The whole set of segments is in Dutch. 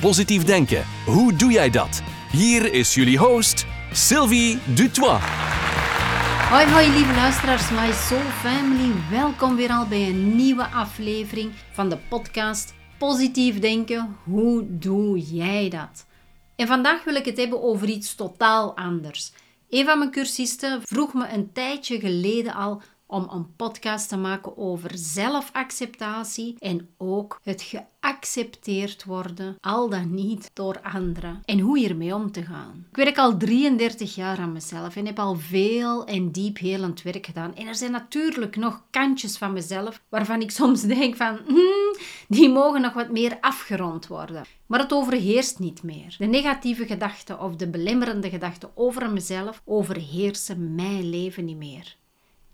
Positief denken, hoe doe jij dat? Hier is jullie host, Sylvie Dutois. Hoi hoi lieve luisteraars, My Soul Family. Welkom weer al bij een nieuwe aflevering van de podcast Positief Denken. Hoe doe jij dat? En vandaag wil ik het hebben over iets totaal anders. Een van mijn cursisten vroeg me een tijdje geleden al om een podcast te maken over zelfacceptatie en ook het geaccepteerd worden, al dan niet door anderen, en hoe hiermee om te gaan. Ik werk al 33 jaar aan mezelf en heb al veel en diep helend werk gedaan. En er zijn natuurlijk nog kantjes van mezelf waarvan ik soms denk van, hmm, die mogen nog wat meer afgerond worden. Maar het overheerst niet meer. De negatieve gedachten of de belemmerende gedachten over mezelf overheersen mijn leven niet meer.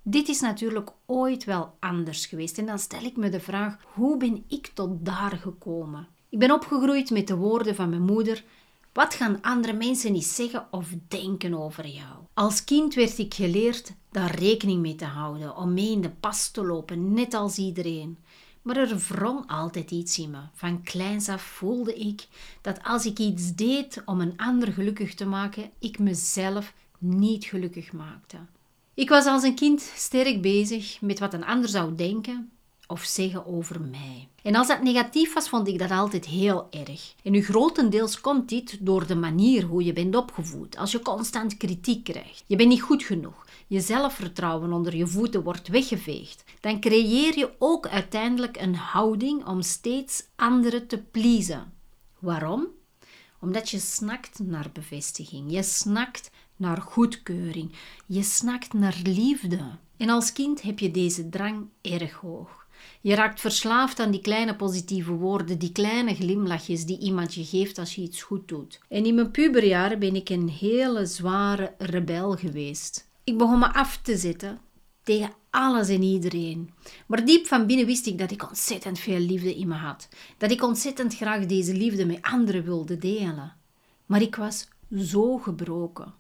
Dit is natuurlijk ooit wel anders geweest en dan stel ik me de vraag: hoe ben ik tot daar gekomen? Ik ben opgegroeid met de woorden van mijn moeder: wat gaan andere mensen niet zeggen of denken over jou? Als kind werd ik geleerd daar rekening mee te houden, om mee in de pas te lopen, net als iedereen. Maar er wrong altijd iets in me. Van kleins af voelde ik dat als ik iets deed om een ander gelukkig te maken, ik mezelf niet gelukkig maakte. Ik was als een kind sterk bezig met wat een ander zou denken of zeggen over mij. En als dat negatief was, vond ik dat altijd heel erg. En nu grotendeels komt dit door de manier hoe je bent opgevoed. Als je constant kritiek krijgt, je bent niet goed genoeg, je zelfvertrouwen onder je voeten wordt weggeveegd, dan creëer je ook uiteindelijk een houding om steeds anderen te pleasen. Waarom? Omdat je snakt naar bevestiging. Je snakt naar goedkeuring. Je snakt naar liefde. En als kind heb je deze drang erg hoog. Je raakt verslaafd aan die kleine positieve woorden, die kleine glimlachjes die iemand je geeft als je iets goed doet. En in mijn puberjaren ben ik een hele zware rebel geweest. Ik begon me af te zetten tegen alles en iedereen. Maar diep van binnen wist ik dat ik ontzettend veel liefde in me had. Dat ik ontzettend graag deze liefde met anderen wilde delen. Maar ik was zo gebroken.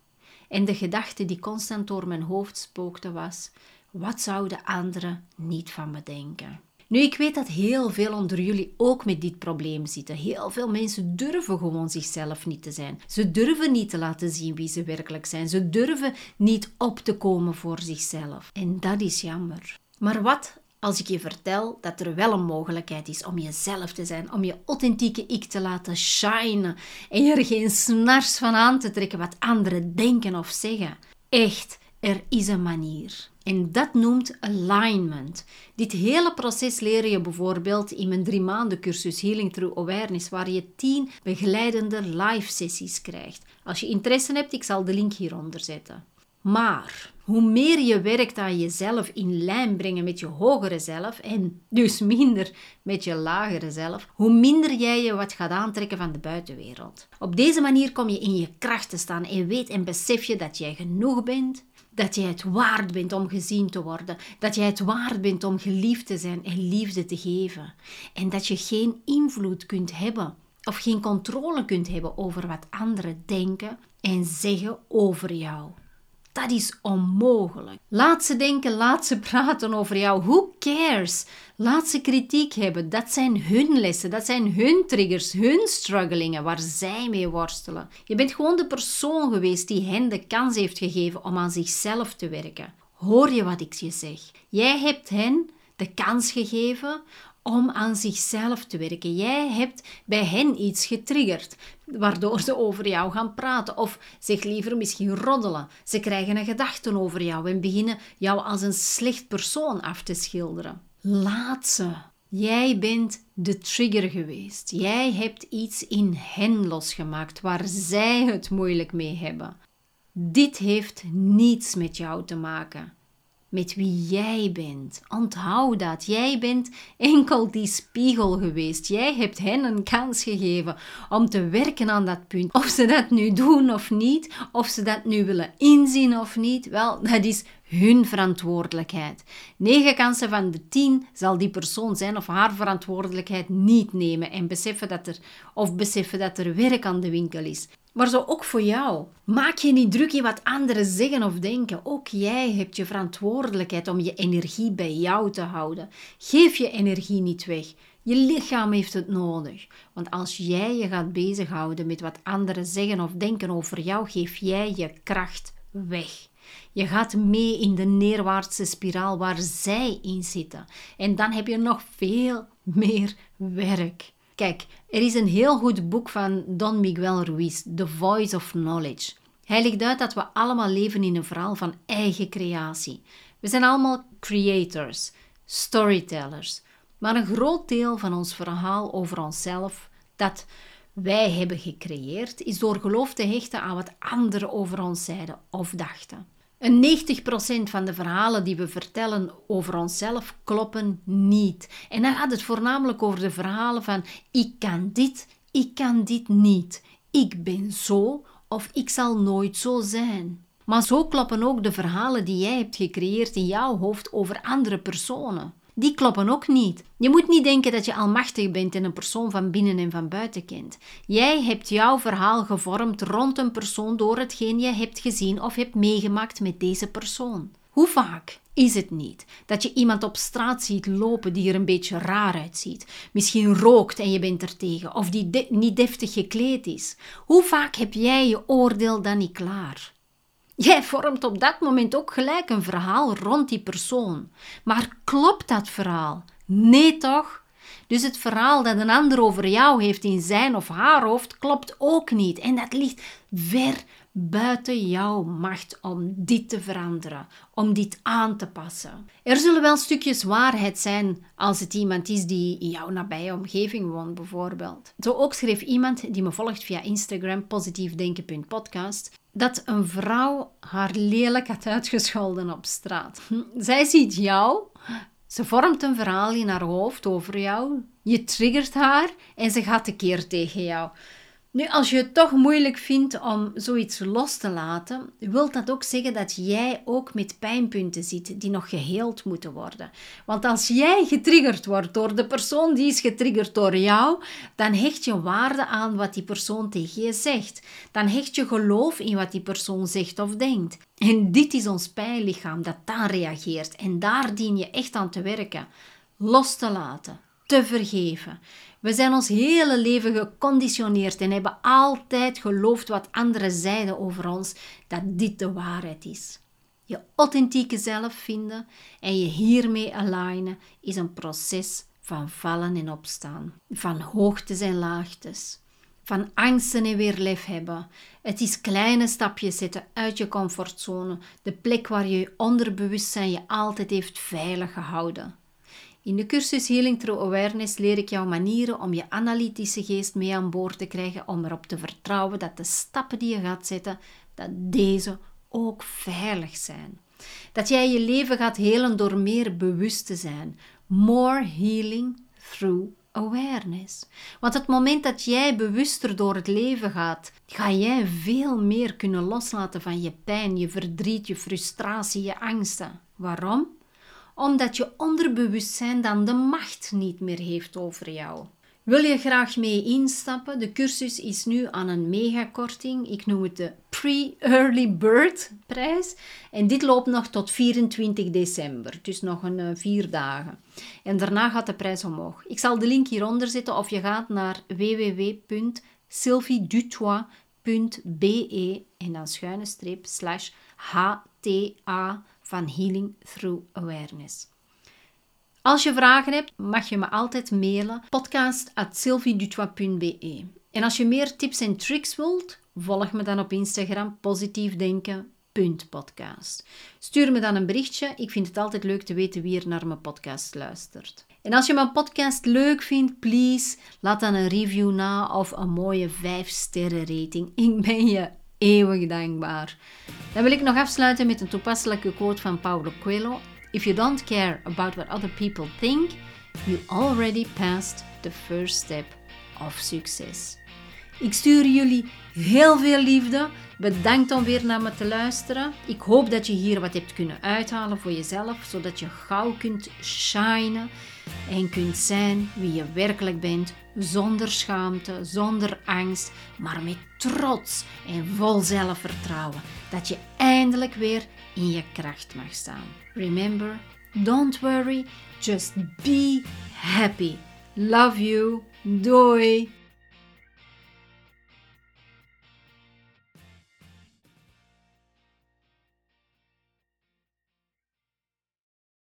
En de gedachte die constant door mijn hoofd spookte was: wat zouden anderen niet van me denken? Nu, ik weet dat heel veel onder jullie ook met dit probleem zitten. Heel veel mensen durven gewoon zichzelf niet te zijn. Ze durven niet te laten zien wie ze werkelijk zijn. Ze durven niet op te komen voor zichzelf. En dat is jammer. Maar wat als ik je vertel dat er wel een mogelijkheid is om jezelf te zijn, om je authentieke ik te laten shinen en je er geen snars van aan te trekken wat anderen denken of zeggen. Echt, er is een manier. En dat noemt alignment. Dit hele proces leer je bijvoorbeeld in mijn drie maanden cursus Healing Through Awareness, waar je tien begeleidende live sessies krijgt. Als je interesse hebt, ik zal de link hieronder zetten. Maar hoe meer je werkt aan jezelf in lijn brengen met je hogere zelf en dus minder met je lagere zelf, hoe minder jij je wat gaat aantrekken van de buitenwereld. Op deze manier kom je in je kracht te staan en weet en besef je dat jij genoeg bent, dat jij het waard bent om gezien te worden, dat jij het waard bent om geliefd te zijn en liefde te geven en dat je geen invloed kunt hebben of geen controle kunt hebben over wat anderen denken en zeggen over jou. Dat is onmogelijk. Laat ze denken, laat ze praten over jou. Who cares? Laat ze kritiek hebben. Dat zijn hun lessen, dat zijn hun triggers, hun strugglingen waar zij mee worstelen. Je bent gewoon de persoon geweest die hen de kans heeft gegeven om aan zichzelf te werken. Hoor je wat ik je zeg? Jij hebt hen de kans gegeven om aan zichzelf te werken. Jij hebt bij hen iets getriggerd, waardoor ze over jou gaan praten of zich liever misschien roddelen. Ze krijgen een gedachte over jou en beginnen jou als een slecht persoon af te schilderen. Laat ze. Jij bent de trigger geweest. Jij hebt iets in hen losgemaakt waar zij het moeilijk mee hebben. Dit heeft niets met jou te maken. Met wie jij bent. Onthoud dat. Jij bent enkel die spiegel geweest. Jij hebt hen een kans gegeven om te werken aan dat punt. Of ze dat nu doen of niet, of ze dat nu willen inzien of niet, wel, dat is hun verantwoordelijkheid. Negen kansen van de tien zal die persoon zijn of haar verantwoordelijkheid niet nemen en beseffen dat er, of beseffen dat er werk aan de winkel is. Maar zo ook voor jou. Maak je niet druk in wat anderen zeggen of denken. Ook jij hebt je verantwoordelijkheid om je energie bij jou te houden. Geef je energie niet weg. Je lichaam heeft het nodig. Want als jij je gaat bezighouden met wat anderen zeggen of denken over jou, geef jij je kracht weg. Je gaat mee in de neerwaartse spiraal waar zij in zitten. En dan heb je nog veel meer werk. Kijk, er is een heel goed boek van Don Miguel Ruiz, The Voice of Knowledge. Hij legt uit dat we allemaal leven in een verhaal van eigen creatie. We zijn allemaal creators, storytellers. Maar een groot deel van ons verhaal over onszelf, dat wij hebben gecreëerd, is door geloof te hechten aan wat anderen over ons zeiden of dachten. Een 90% van de verhalen die we vertellen over onszelf kloppen niet. En dan gaat het voornamelijk over de verhalen van ik kan dit, ik kan dit niet. Ik ben zo of ik zal nooit zo zijn. Maar zo kloppen ook de verhalen die jij hebt gecreëerd in jouw hoofd over andere personen die kloppen ook niet. Je moet niet denken dat je almachtig bent en een persoon van binnen en van buiten kent. Jij hebt jouw verhaal gevormd rond een persoon door hetgeen je hebt gezien of hebt meegemaakt met deze persoon. Hoe vaak is het niet dat je iemand op straat ziet lopen die er een beetje raar uitziet, misschien rookt en je bent er tegen, of die niet deftig gekleed is? Hoe vaak heb jij je oordeel dan niet klaar? Jij vormt op dat moment ook gelijk een verhaal rond die persoon. Maar klopt dat verhaal? Nee toch? Dus het verhaal dat een ander over jou heeft in zijn of haar hoofd klopt ook niet. En dat ligt ver buiten jouw macht om dit te veranderen, om dit aan te passen. Er zullen wel stukjes waarheid zijn als het iemand is die in jouw nabije omgeving woont, bijvoorbeeld. Zo ook schreef iemand die me volgt via Instagram, positiefdenken.podcast, dat een vrouw haar lelijk had uitgescholden op straat. Zij ziet jou, ze vormt een verhaal in haar hoofd over jou, je triggert haar en ze gaat tekeer tegen jou. Nu, als je het toch moeilijk vindt om zoiets los te laten, wil dat ook zeggen dat jij ook met pijnpunten zit die nog geheeld moeten worden. Want als jij getriggerd wordt door de persoon die is getriggerd door jou, dan hecht je waarde aan wat die persoon tegen je zegt. Dan hecht je geloof in wat die persoon zegt of denkt. En dit is ons pijnlichaam dat daar reageert. En daar dien je echt aan te werken. Los te laten, te vergeven. We zijn ons hele leven geconditioneerd en hebben altijd geloofd wat anderen zeiden over ons, dat dit de waarheid is. Je authentieke zelf vinden en je hiermee alignen is een proces van vallen en opstaan, van hoogtes en laagtes, van angsten en weer lef hebben. Het is kleine stapjes zetten uit je comfortzone, de plek waar je onderbewustzijn je altijd heeft veilig gehouden. In de cursus Healing Through Awareness leer ik jou manieren om je analytische geest mee aan boord te krijgen om erop te vertrouwen dat de stappen die je gaat zetten, dat deze ook veilig zijn. Dat jij je leven gaat helen door meer bewust te zijn. More healing through awareness. Want het moment dat jij bewuster door het leven gaat, ga jij veel meer kunnen loslaten van je pijn, je verdriet, je frustratie, je angsten. Waarom? Omdat je onderbewustzijn dan de macht niet meer heeft over jou. Wil je graag mee instappen? De cursus is nu aan een megakorting. Ik noem het de Pre-Early Bird prijs. En dit loopt nog tot 24 december, dus nog een uh, vier dagen. En daarna gaat de prijs omhoog. Ik zal de link hieronder zetten of je gaat naar www.sylviedutois.be en dan schuine streep slash HTA van Healing Through Awareness. Als je vragen hebt, mag je me altijd mailen podcast.sylviedutois.be En als je meer tips en tricks wilt, volg me dan op Instagram positiefdenken.podcast. Stuur me dan een berichtje. Ik vind het altijd leuk te weten wie er naar mijn podcast luistert. En als je mijn podcast leuk vindt, please laat dan een review na of een mooie 5 sterren rating. Ik ben je eeuwig dankbaar. Dan wil ik nog afsluiten met een toepasselijke quote van Paulo Coelho. If you don't care about what other people think, you already passed the first step of succes. Ik stuur jullie heel veel liefde. Bedankt om weer naar me te luisteren. Ik hoop dat je hier wat hebt kunnen uithalen voor jezelf, zodat je gauw kunt shinen en kunt zijn wie je werkelijk bent, zonder schaamte, zonder angst, maar met trots en vol zelfvertrouwen, dat je eindelijk weer in je kracht mag staan. Remember, don't worry, just be happy. Love you. Doei!